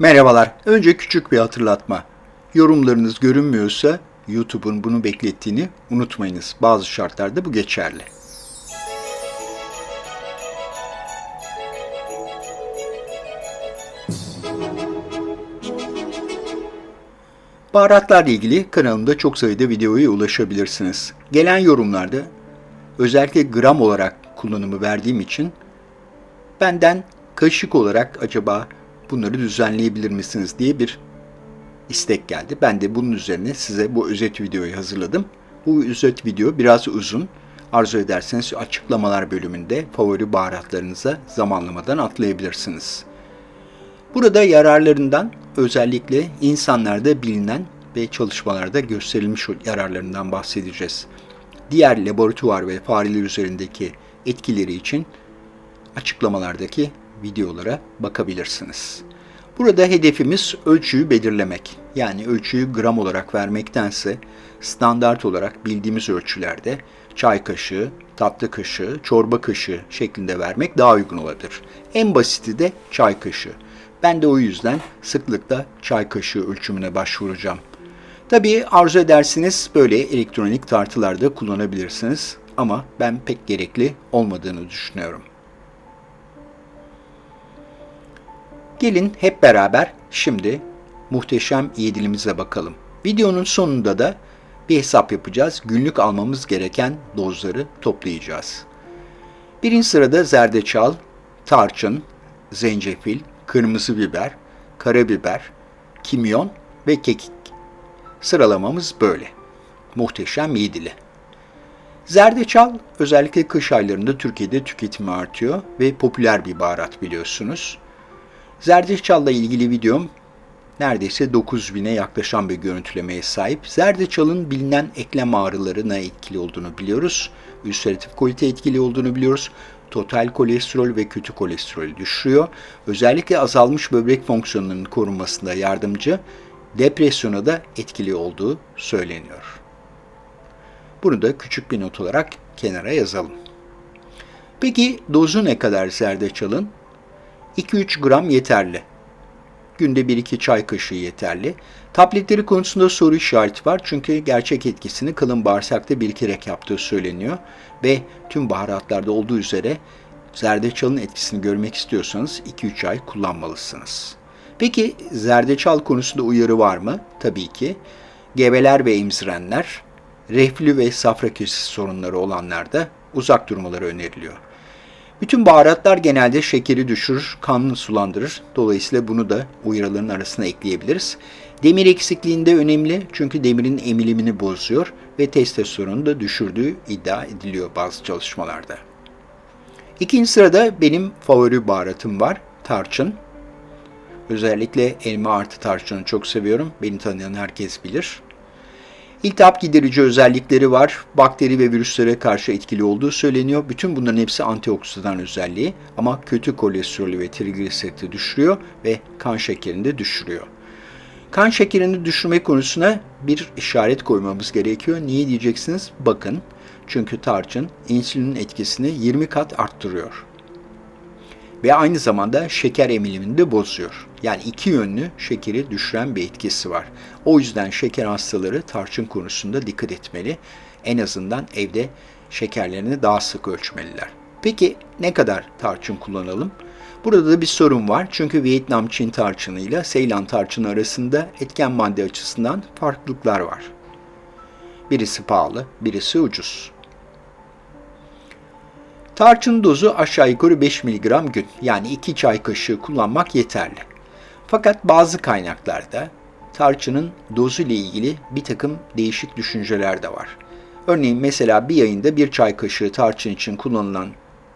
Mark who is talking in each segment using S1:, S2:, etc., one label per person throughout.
S1: Merhabalar. Önce küçük bir hatırlatma. Yorumlarınız görünmüyorsa YouTube'un bunu beklettiğini unutmayınız. Bazı şartlarda bu geçerli. Baharatlarla ilgili kanalımda çok sayıda videoya ulaşabilirsiniz. Gelen yorumlarda özellikle gram olarak kullanımı verdiğim için benden kaşık olarak acaba bunları düzenleyebilir misiniz diye bir istek geldi. Ben de bunun üzerine size bu özet videoyu hazırladım. Bu özet video biraz uzun. Arzu ederseniz açıklamalar bölümünde favori baharatlarınıza zamanlamadan atlayabilirsiniz. Burada yararlarından özellikle insanlarda bilinen ve çalışmalarda gösterilmiş yararlarından bahsedeceğiz. Diğer laboratuvar ve fareler üzerindeki etkileri için açıklamalardaki videolara bakabilirsiniz. Burada hedefimiz ölçüyü belirlemek. Yani ölçüyü gram olarak vermektense standart olarak bildiğimiz ölçülerde çay kaşığı, tatlı kaşığı, çorba kaşığı şeklinde vermek daha uygun olabilir. En basiti de çay kaşığı. Ben de o yüzden sıklıkla çay kaşığı ölçümüne başvuracağım. Tabii arzu edersiniz böyle elektronik tartılarda kullanabilirsiniz ama ben pek gerekli olmadığını düşünüyorum. Gelin hep beraber şimdi muhteşem yedilimize bakalım. Videonun sonunda da bir hesap yapacağız. Günlük almamız gereken dozları toplayacağız. Birinci sırada zerdeçal, tarçın, zencefil, kırmızı biber, karabiber, kimyon ve kekik. Sıralamamız böyle. Muhteşem yedili. Zerdeçal özellikle kış aylarında Türkiye'de tüketimi artıyor ve popüler bir baharat biliyorsunuz. Zerdeçal'la ilgili videom neredeyse 9000'e yaklaşan bir görüntülemeye sahip. Zerdeçal'ın bilinen eklem ağrılarına etkili olduğunu biliyoruz. Ülseratif kolite etkili olduğunu biliyoruz. Total kolesterol ve kötü kolesterolü düşürüyor. Özellikle azalmış böbrek fonksiyonlarının korunmasında yardımcı, depresyona da etkili olduğu söyleniyor. Bunu da küçük bir not olarak kenara yazalım. Peki dozu ne kadar zerdeçalın? 2-3 gram yeterli. Günde 1-2 çay kaşığı yeterli. Tabletleri konusunda soru işareti var çünkü gerçek etkisini kalın bağırsakta birikirek yaptığı söyleniyor ve tüm baharatlarda olduğu üzere zerdeçalın etkisini görmek istiyorsanız 2-3 ay kullanmalısınız. Peki zerdeçal konusunda uyarı var mı? Tabii ki. Gebeler ve emzirenler, reflü ve safra kesesi sorunları olanlarda uzak durmaları öneriliyor. Bütün baharatlar genelde şekeri düşürür, kanını sulandırır. Dolayısıyla bunu da uyarıların arasına ekleyebiliriz. Demir eksikliğinde önemli çünkü demirin emilimini bozuyor ve testosteronu da düşürdüğü iddia ediliyor bazı çalışmalarda. İkinci sırada benim favori baharatım var, tarçın. Özellikle elma artı tarçını çok seviyorum. Beni tanıyan herkes bilir. İltihap giderici özellikleri var. Bakteri ve virüslere karşı etkili olduğu söyleniyor. Bütün bunların hepsi antioksidan özelliği ama kötü kolesterolü ve trigliseriti düşürüyor ve kan şekerini de düşürüyor. Kan şekerini düşürme konusuna bir işaret koymamız gerekiyor. Niye diyeceksiniz? Bakın. Çünkü tarçın insülinin etkisini 20 kat arttırıyor ve aynı zamanda şeker emilimini de bozuyor. Yani iki yönlü şekeri düşüren bir etkisi var. O yüzden şeker hastaları tarçın konusunda dikkat etmeli. En azından evde şekerlerini daha sık ölçmeliler. Peki ne kadar tarçın kullanalım? Burada da bir sorun var çünkü Vietnam Çin tarçını ile Seylan tarçını arasında etken madde açısından farklılıklar var. Birisi pahalı, birisi ucuz. Tarçın dozu aşağı yukarı 5 mg gün yani 2 çay kaşığı kullanmak yeterli. Fakat bazı kaynaklarda tarçının dozu ile ilgili bir takım değişik düşünceler de var. Örneğin mesela bir ayında bir çay kaşığı tarçın için kullanılan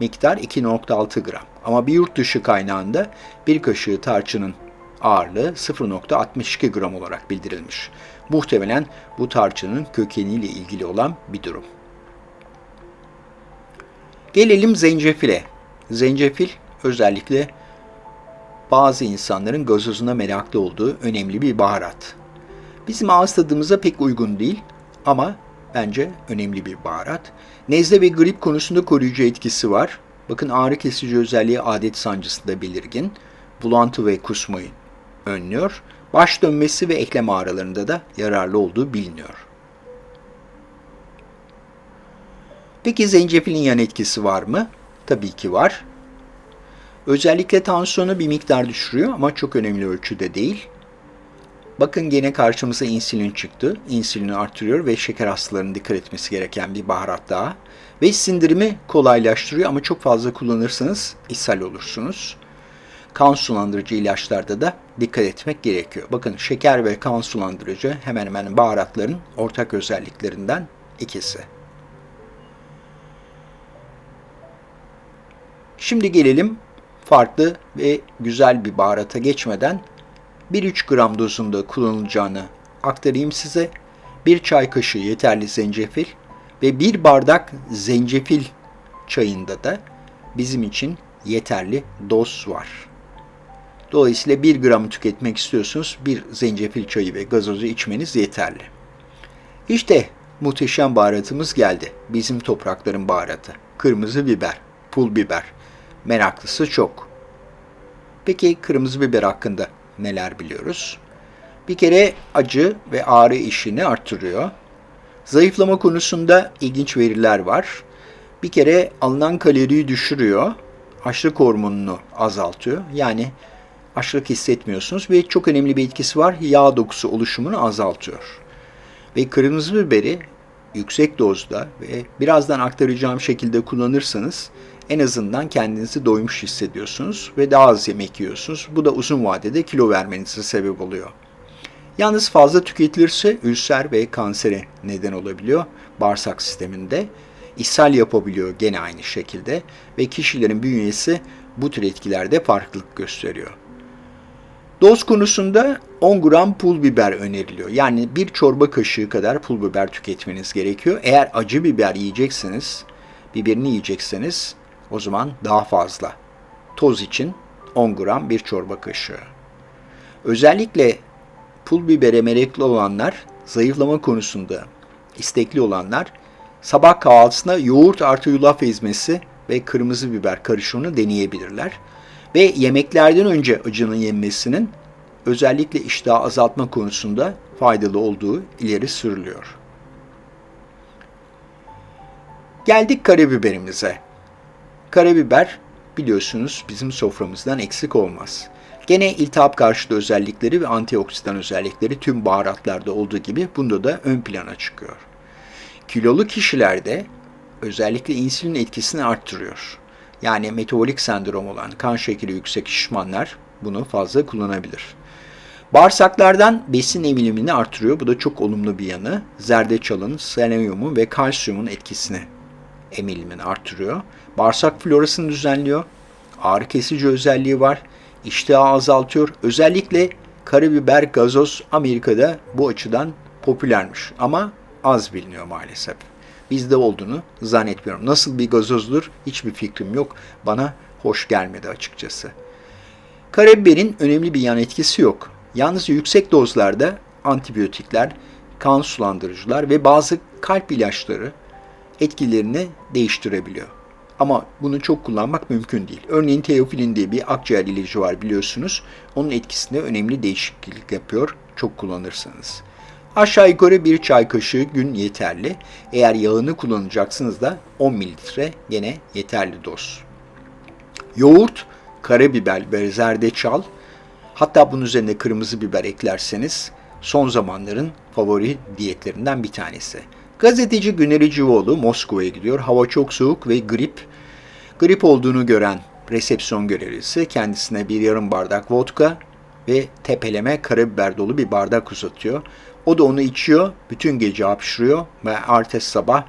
S1: miktar 2.6 gram. Ama bir yurt dışı kaynağında bir kaşığı tarçının ağırlığı 0.62 gram olarak bildirilmiş. Muhtemelen bu tarçının kökeniyle ilgili olan bir durum. Gelelim zencefile. Zencefil özellikle bazı insanların gazozuna meraklı olduğu önemli bir baharat. Bizim ağız tadımıza pek uygun değil ama bence önemli bir baharat. Nezle ve grip konusunda koruyucu etkisi var. Bakın ağrı kesici özelliği adet sancısında belirgin. Bulantı ve kusmayı önlüyor. Baş dönmesi ve eklem ağrılarında da yararlı olduğu biliniyor. Peki zencefilin yan etkisi var mı? Tabii ki var. Özellikle tansiyonu bir miktar düşürüyor ama çok önemli ölçüde değil. Bakın gene karşımıza insülin çıktı. İnsülini artırıyor ve şeker hastalarının dikkat etmesi gereken bir baharat daha. Ve sindirimi kolaylaştırıyor ama çok fazla kullanırsanız ishal olursunuz. Kan sulandırıcı ilaçlarda da dikkat etmek gerekiyor. Bakın şeker ve kan sulandırıcı hemen hemen baharatların ortak özelliklerinden ikisi. Şimdi gelelim farklı ve güzel bir baharata geçmeden 1-3 gram dozunda kullanılacağını aktarayım size. Bir çay kaşığı yeterli zencefil ve bir bardak zencefil çayında da bizim için yeterli doz var. Dolayısıyla 1 gram tüketmek istiyorsunuz bir zencefil çayı ve gazozu içmeniz yeterli. İşte muhteşem baharatımız geldi. Bizim toprakların baharatı. Kırmızı biber, pul biber. Meraklısı çok. Peki kırmızı biber hakkında neler biliyoruz? Bir kere acı ve ağrı işini artırıyor. Zayıflama konusunda ilginç veriler var. Bir kere alınan kaloriyi düşürüyor. Açlık hormonunu azaltıyor. Yani açlık hissetmiyorsunuz ve çok önemli bir etkisi var. Yağ dokusu oluşumunu azaltıyor. Ve kırmızı biberi yüksek dozda ve birazdan aktaracağım şekilde kullanırsanız en azından kendinizi doymuş hissediyorsunuz ve daha az yemek yiyorsunuz. Bu da uzun vadede kilo vermenize sebep oluyor. Yalnız fazla tüketilirse ülser ve kansere neden olabiliyor bağırsak sisteminde. ishal yapabiliyor gene aynı şekilde ve kişilerin bünyesi bu tür etkilerde farklılık gösteriyor. Doz konusunda 10 gram pul biber öneriliyor. Yani bir çorba kaşığı kadar pul biber tüketmeniz gerekiyor. Eğer acı biber yiyecekseniz, biberini yiyecekseniz o zaman daha fazla. Toz için 10 gram bir çorba kaşığı. Özellikle pul bibere meraklı olanlar, zayıflama konusunda istekli olanlar sabah kahvaltısında yoğurt artı yulaf ezmesi ve kırmızı biber karışımını deneyebilirler. Ve yemeklerden önce acının yenmesinin özellikle iştahı azaltma konusunda faydalı olduğu ileri sürülüyor. Geldik karabiberimize. Karabiber biliyorsunuz bizim soframızdan eksik olmaz. Gene iltihap karşıtı özellikleri ve antioksidan özellikleri tüm baharatlarda olduğu gibi bunda da ön plana çıkıyor. Kilolu kişilerde özellikle insülin etkisini arttırıyor. Yani metabolik sendrom olan kan şekeri yüksek şişmanlar bunu fazla kullanabilir. Bağırsaklardan besin emilimini artırıyor. Bu da çok olumlu bir yanı. Zerdeçalın, selenyumun ve kalsiyumun etkisini emilimini artırıyor. Bağırsak florasını düzenliyor. Ağrı kesici özelliği var. İştahı azaltıyor. Özellikle karabiber gazoz Amerika'da bu açıdan popülermiş ama az biliniyor maalesef. Bizde olduğunu zannetmiyorum. Nasıl bir gazozdur hiçbir fikrim yok. Bana hoş gelmedi açıkçası. Karabiberin önemli bir yan etkisi yok. Yalnız yüksek dozlarda antibiyotikler, kan sulandırıcılar ve bazı kalp ilaçları etkilerini değiştirebiliyor. Ama bunu çok kullanmak mümkün değil. Örneğin teofilin diye bir akciğer ilacı var biliyorsunuz. Onun etkisinde önemli değişiklik yapıyor çok kullanırsanız. Aşağı yukarı bir çay kaşığı gün yeterli. Eğer yağını kullanacaksınız da 10 mililitre gene yeterli doz. Yoğurt, karabiber ve zerdeçal hatta bunun üzerine kırmızı biber eklerseniz son zamanların favori diyetlerinden bir tanesi. Gazeteci Güneri Civoğlu Moskova'ya gidiyor. Hava çok soğuk ve grip. Grip olduğunu gören resepsiyon görevlisi kendisine bir yarım bardak vodka ve tepeleme karabiber dolu bir bardak uzatıyor. O da onu içiyor, bütün gece hapşırıyor ve ertesi sabah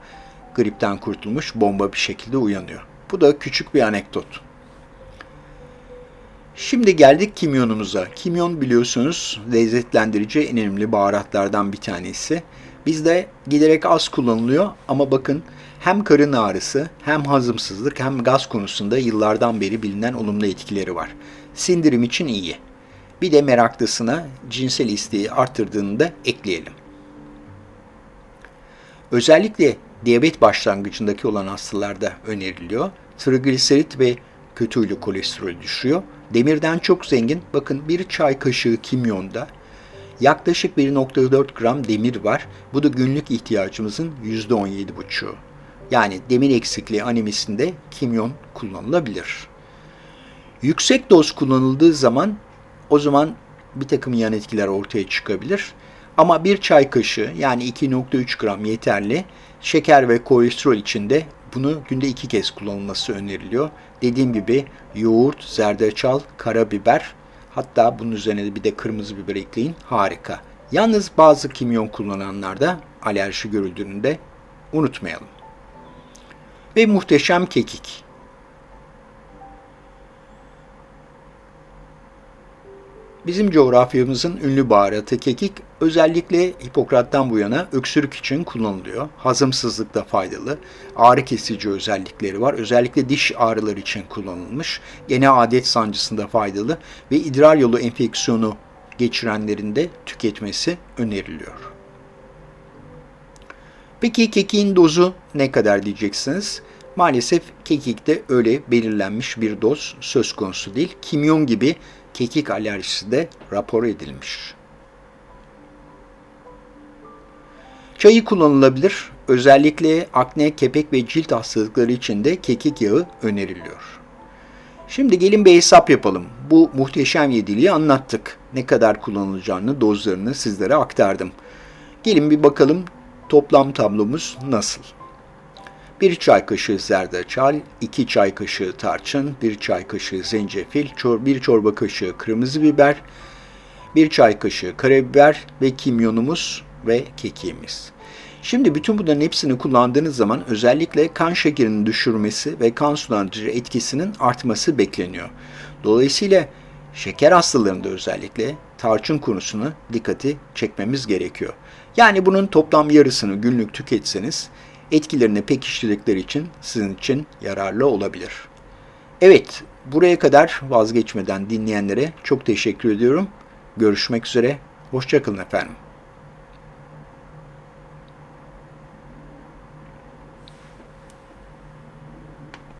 S1: gripten kurtulmuş bomba bir şekilde uyanıyor. Bu da küçük bir anekdot. Şimdi geldik kimyonumuza. Kimyon biliyorsunuz lezzetlendirici en önemli baharatlardan bir tanesi. Bizde giderek az kullanılıyor ama bakın hem karın ağrısı hem hazımsızlık hem gaz konusunda yıllardan beri bilinen olumlu etkileri var. Sindirim için iyi. Bir de meraklısına cinsel isteği arttırdığını da ekleyelim. Özellikle diyabet başlangıcındaki olan hastalarda öneriliyor. Trigliserit ve kötü huylu kolesterol düşürüyor demirden çok zengin. Bakın bir çay kaşığı kimyonda yaklaşık 1.4 gram demir var. Bu da günlük ihtiyacımızın %17,5'u. Yani demir eksikliği anemisinde kimyon kullanılabilir. Yüksek doz kullanıldığı zaman o zaman bir takım yan etkiler ortaya çıkabilir. Ama bir çay kaşığı yani 2.3 gram yeterli. Şeker ve kolesterol için de bunu günde iki kez kullanılması öneriliyor. Dediğim gibi yoğurt, zerdeçal, karabiber hatta bunun üzerine de bir de kırmızı biber ekleyin. Harika. Yalnız bazı kimyon kullananlarda alerji görüldüğünü de unutmayalım. Ve muhteşem kekik. Bizim coğrafyamızın ünlü baharatı kekik özellikle Hipokrat'tan bu yana öksürük için kullanılıyor. Hazımsızlıkta faydalı, ağrı kesici özellikleri var. Özellikle diş ağrıları için kullanılmış. Gene adet sancısında faydalı ve idrar yolu enfeksiyonu geçirenlerin de tüketmesi öneriliyor. Peki kekiğin dozu ne kadar diyeceksiniz? Maalesef kekikte öyle belirlenmiş bir doz söz konusu değil. Kimyon gibi kekik alerjisi de rapor edilmiş. Çayı kullanılabilir. Özellikle akne, kepek ve cilt hastalıkları için de kekik yağı öneriliyor. Şimdi gelin bir hesap yapalım. Bu muhteşem yediliği anlattık. Ne kadar kullanılacağını, dozlarını sizlere aktardım. Gelin bir bakalım toplam tablomuz nasıl? 1 çay kaşığı zerdeçal, 2 çay kaşığı tarçın, 1 çay kaşığı zencefil, 1 çorba kaşığı kırmızı biber, 1 çay kaşığı karabiber ve kimyonumuz ve kekiğimiz. Şimdi bütün bunların hepsini kullandığınız zaman özellikle kan şekerinin düşürmesi ve kan sulandırıcı etkisinin artması bekleniyor. Dolayısıyla şeker hastalarında özellikle tarçın konusunu dikkati çekmemiz gerekiyor. Yani bunun toplam yarısını günlük tüketseniz etkilerini pekiştirdikleri için sizin için yararlı olabilir. Evet, buraya kadar vazgeçmeden dinleyenlere çok teşekkür ediyorum. Görüşmek üzere, hoşçakalın efendim.